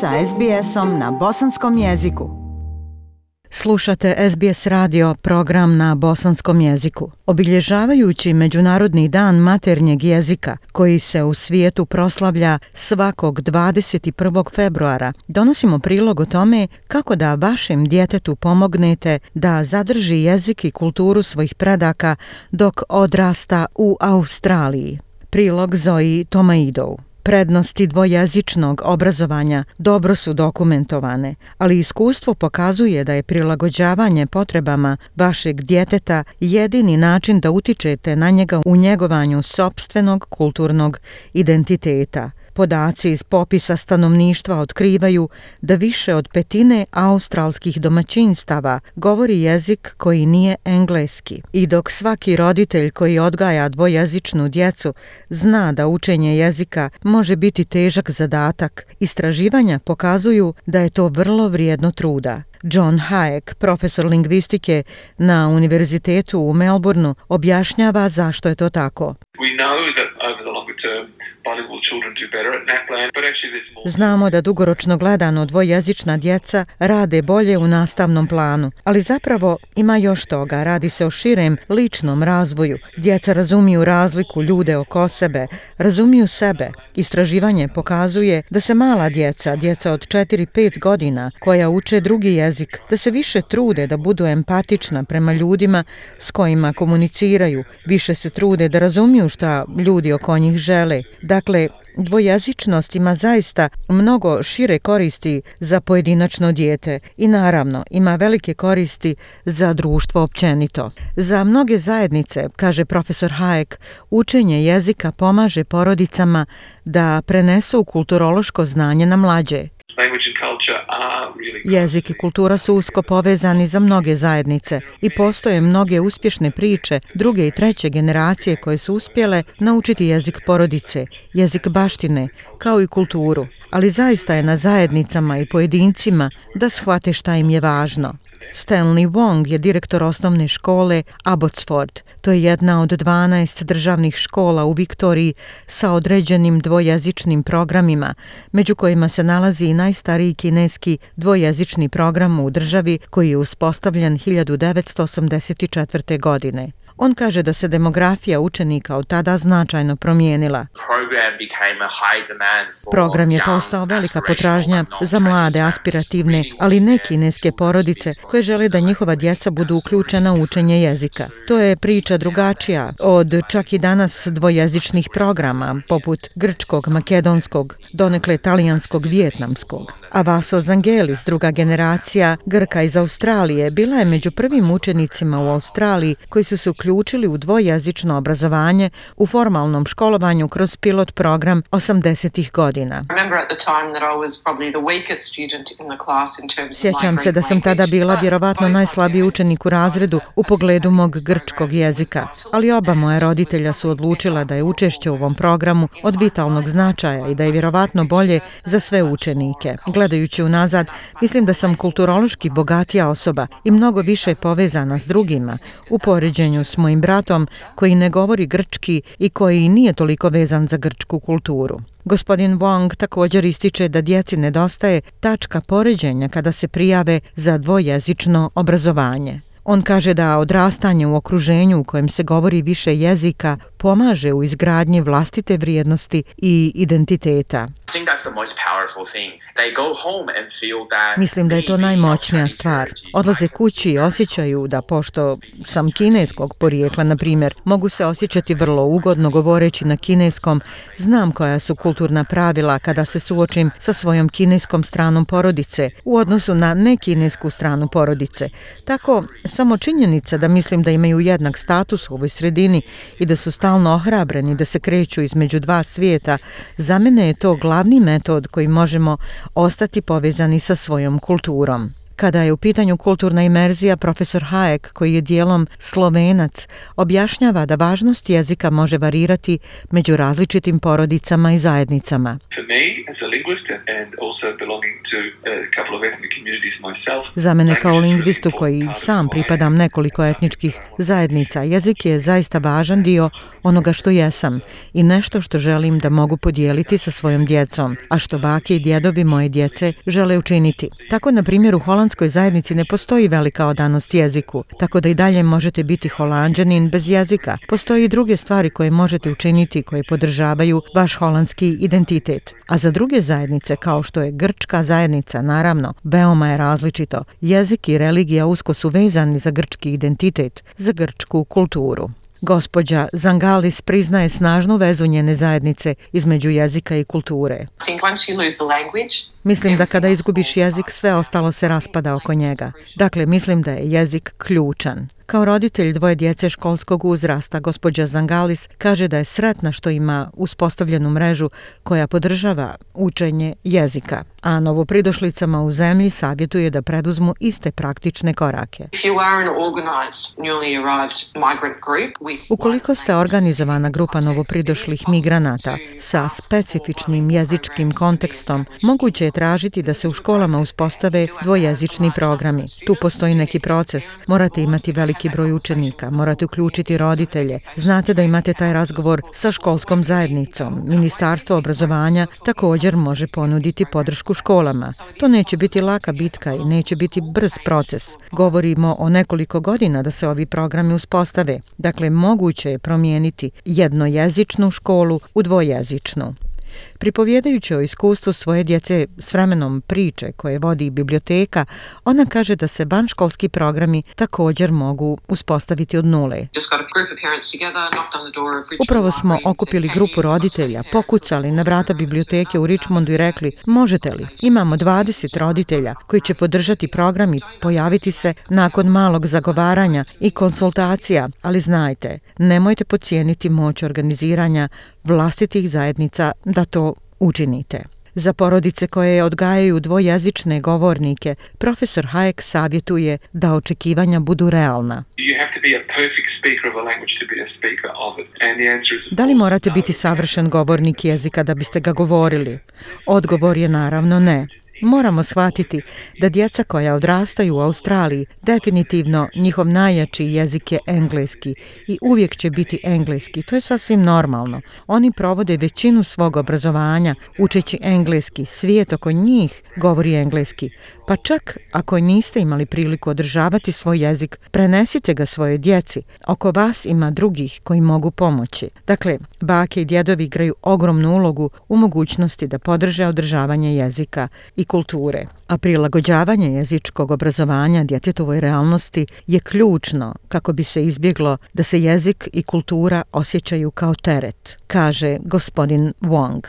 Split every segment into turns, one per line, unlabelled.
sa SBS-om na bosanskom jeziku.
Slušate SBS radio program na bosanskom jeziku. Obilježavajući Međunarodni dan maternjeg jezika, koji se u svijetu proslavlja svakog 21. februara, donosimo prilog o tome kako da vašem djetetu pomognete da zadrži jezik i kulturu svojih predaka dok odrasta u Australiji. Prilog Zoji Tomaidov. Prednosti dvojezičnog obrazovanja dobro su dokumentovane, ali iskustvo pokazuje da je prilagođavanje potrebama vašeg djeteta jedini način da utičete na njega u njegovanju sobstvenog kulturnog identiteta. Podaci iz popisa stanovništva otkrivaju da više od petine australskih domaćinstava govori jezik koji nije engleski. I dok svaki roditelj koji odgaja dvojezičnu djecu zna da učenje jezika može biti težak zadatak, istraživanja pokazuju da je to vrlo vrijedno truda. John Hayek, profesor lingvistike na Univerzitetu u Melbourneu, objašnjava zašto je to tako. We know that over the longer term Znamo da dugoročno gledano dvojezična djeca rade bolje u nastavnom planu, ali zapravo ima još toga, radi se o širem ličnom razvoju. Djeca razumiju razliku ljude oko sebe, razumiju sebe. Istraživanje pokazuje da se mala djeca, djeca od 4-5 godina, koja uče drugi jezik, da se više trude da budu empatična prema ljudima s kojima komuniciraju, više se trude da razumiju šta ljudi oko njih žele. Dakle, dvojezičnost ima zaista mnogo šire koristi za pojedinačno dijete i naravno ima velike koristi za društvo općenito. Za mnoge zajednice, kaže profesor Hayek, učenje jezika pomaže porodicama da prenesu kulturološko znanje na mlađe. Jezik i kultura su usko povezani za mnoge zajednice i postoje mnoge uspješne priče druge i treće generacije koje su uspjele naučiti jezik porodice, jezik baštine, kao i kulturu. Ali zaista je na zajednicama i pojedincima da shvate šta im je važno. Stanley Wong je direktor osnovne škole Abbotsford. To je jedna od 12 državnih škola u Viktoriji sa određenim dvojezičnim programima, među kojima se nalazi i najstariji kineski dvojezični program u državi koji je uspostavljen 1984. godine. On kaže da se demografija učenika od tada značajno promijenila. Program je postao velika potražnja za mlade, aspirativne, ali ne kineske porodice koje žele da njihova djeca budu uključena u učenje jezika. To je priča drugačija od čak i danas dvojezičnih programa, poput grčkog, makedonskog, donekle talijanskog, vjetnamskog. A Vaso Zangelis, druga generacija Grka iz Australije, bila je među prvim učenicima u Australiji koji su se uključili u dvojezično obrazovanje u formalnom školovanju kroz pilot program 80-ih godina. Sjećam se da sam tada bila vjerovatno najslabiji učenik u razredu u pogledu mog grčkog jezika, ali oba moje roditelja su odlučila da je učešće u ovom programu od vitalnog značaja i da je vjerovatno bolje za sve učenike gledajući unazad, mislim da sam kulturološki bogatija osoba i mnogo više povezana s drugima u poređenju s mojim bratom koji ne govori grčki i koji nije toliko vezan za grčku kulturu. Gospodin Wong također ističe da djeci nedostaje tačka poređenja kada se prijave za dvojezično obrazovanje. On kaže da odrastanje u okruženju u kojem se govori više jezika pomaže u izgradnji vlastite vrijednosti i identiteta. Mislim da je to najmoćnija stvar. Odlaze kući i osjećaju da pošto sam kineskog porijekla, na primjer, mogu se osjećati vrlo ugodno govoreći na kineskom, znam koja su kulturna pravila kada se suočim sa svojom kineskom stranom porodice u odnosu na nekinesku stranu porodice. Tako, samo činjenica da mislim da imaju jednak status u ovoj sredini i da su stalno ohrabreni da se kreću između dva svijeta, za mene je to glavni metod koji možemo ostati povezani sa svojom kulturom. Kada je u pitanju kulturna imerzija, profesor Hayek, koji je dijelom slovenac, objašnjava da važnost jezika može varirati među različitim porodicama i zajednicama. Za mene kao lingvistu koji sam pripadam nekoliko etničkih zajednica, jezik je zaista važan dio onoga što jesam i nešto što želim da mogu podijeliti sa svojom djecom, a što bake i djedovi moje djece žele učiniti. Tako, na primjer, u holandskoj zajednici ne postoji velika odanost jeziku, tako da i dalje možete biti holandžanin bez jezika. Postoji i druge stvari koje možete učiniti koje podržavaju vaš holandski identitet. A za druge zajednice, kao što je grčka zajednica, naravno, veoma je različito. Jezik i religija usko su vezani za grčki identitet, za grčku kulturu. Gospođa Zangalis priznaje snažnu vezu njene zajednice između jezika i kulture. Mislim da kada izgubiš jezik, sve ostalo se raspada oko njega. Dakle, mislim da je jezik ključan. Kao roditelj dvoje djece školskog uzrasta, gospođa Zangalis kaže da je sretna što ima uspostavljenu mrežu koja podržava učenje jezika, a novopridošlicama u zemlji savjetuje da preduzmu iste praktične korake. Ukoliko ste organizovana grupa novopridošlih migranata sa specifičnim jezičkim kontekstom, moguće je tražiti da se u školama uspostave dvojezični programi. Tu postoji neki proces, morate imati veliki veliki broj učenika, morate uključiti roditelje. Znate da imate taj razgovor sa školskom zajednicom. Ministarstvo obrazovanja također može ponuditi podršku školama. To neće biti laka bitka i neće biti brz proces. Govorimo o nekoliko godina da se ovi programi uspostave. Dakle, moguće je promijeniti jednojezičnu školu u dvojezičnu. Pripovjedajući o iskustvu svoje djece s vremenom priče koje vodi biblioteka, ona kaže da se banškolski programi također mogu uspostaviti od nule. Upravo smo okupili grupu roditelja, pokucali na vrata biblioteke u Richmondu i rekli možete li? Imamo 20 roditelja koji će podržati program i pojaviti se nakon malog zagovaranja i konsultacija, ali znajte, nemojte pocijeniti moć organiziranja vlastitih zajednica da to učinite. Za porodice koje odgajaju dvojezične govornike, profesor Hayek savjetuje da očekivanja budu realna. Da li morate biti savršen govornik jezika da biste ga govorili? Odgovor je naravno ne. Moramo shvatiti da djeca koja odrastaju u Australiji, definitivno njihov najjači jezik je engleski i uvijek će biti engleski. To je sasvim normalno. Oni provode većinu svog obrazovanja učeći engleski. Svijet oko njih govori engleski. Pa čak ako niste imali priliku održavati svoj jezik, prenesite ga svoje djeci. Oko vas ima drugih koji mogu pomoći. Dakle, bake i djedovi igraju ogromnu ulogu u mogućnosti da podrže održavanje jezika i kulture. A prilagođavanje jezičkog obrazovanja djetetovoj realnosti je ključno kako bi se izbjeglo da se jezik i kultura osjećaju kao teret, kaže gospodin Wong.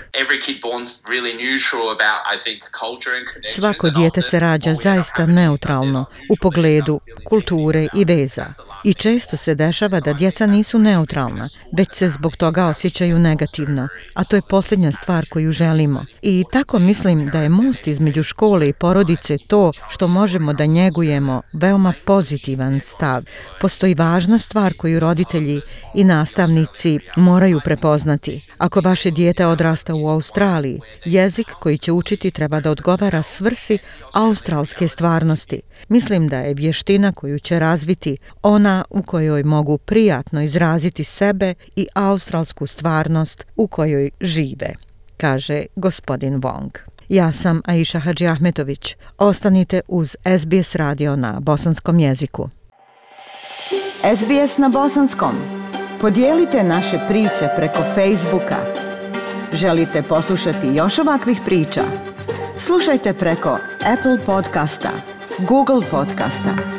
Svako dijete se rađa zaista neutralno u pogledu kulture i veza. I često se dešava da djeca nisu neutralna, već se zbog toga osjećaju negativno, a to je posljednja stvar koju želimo. I tako mislim da je most između škole i porodice to što možemo da njegujemo veoma pozitivan stav. Postoji važna stvar koju roditelji i nastavnici moraju prepoznati. Ako vaše dijete odrasta u Australiji, jezik koji će učiti treba da odgovara svrsi australske stvarnosti. Mislim da je vještina koju će razviti ona zona u kojoj mogu prijatno izraziti sebe i australsku stvarnost u kojoj žive, kaže gospodin Wong. Ja sam Aisha Hadži Ahmetović. Ostanite uz SBS radio na bosanskom jeziku.
SBS na bosanskom. Podijelite naše priče preko Facebooka. Želite poslušati još ovakvih priča? Slušajte preko Apple podcasta, Google podcasta,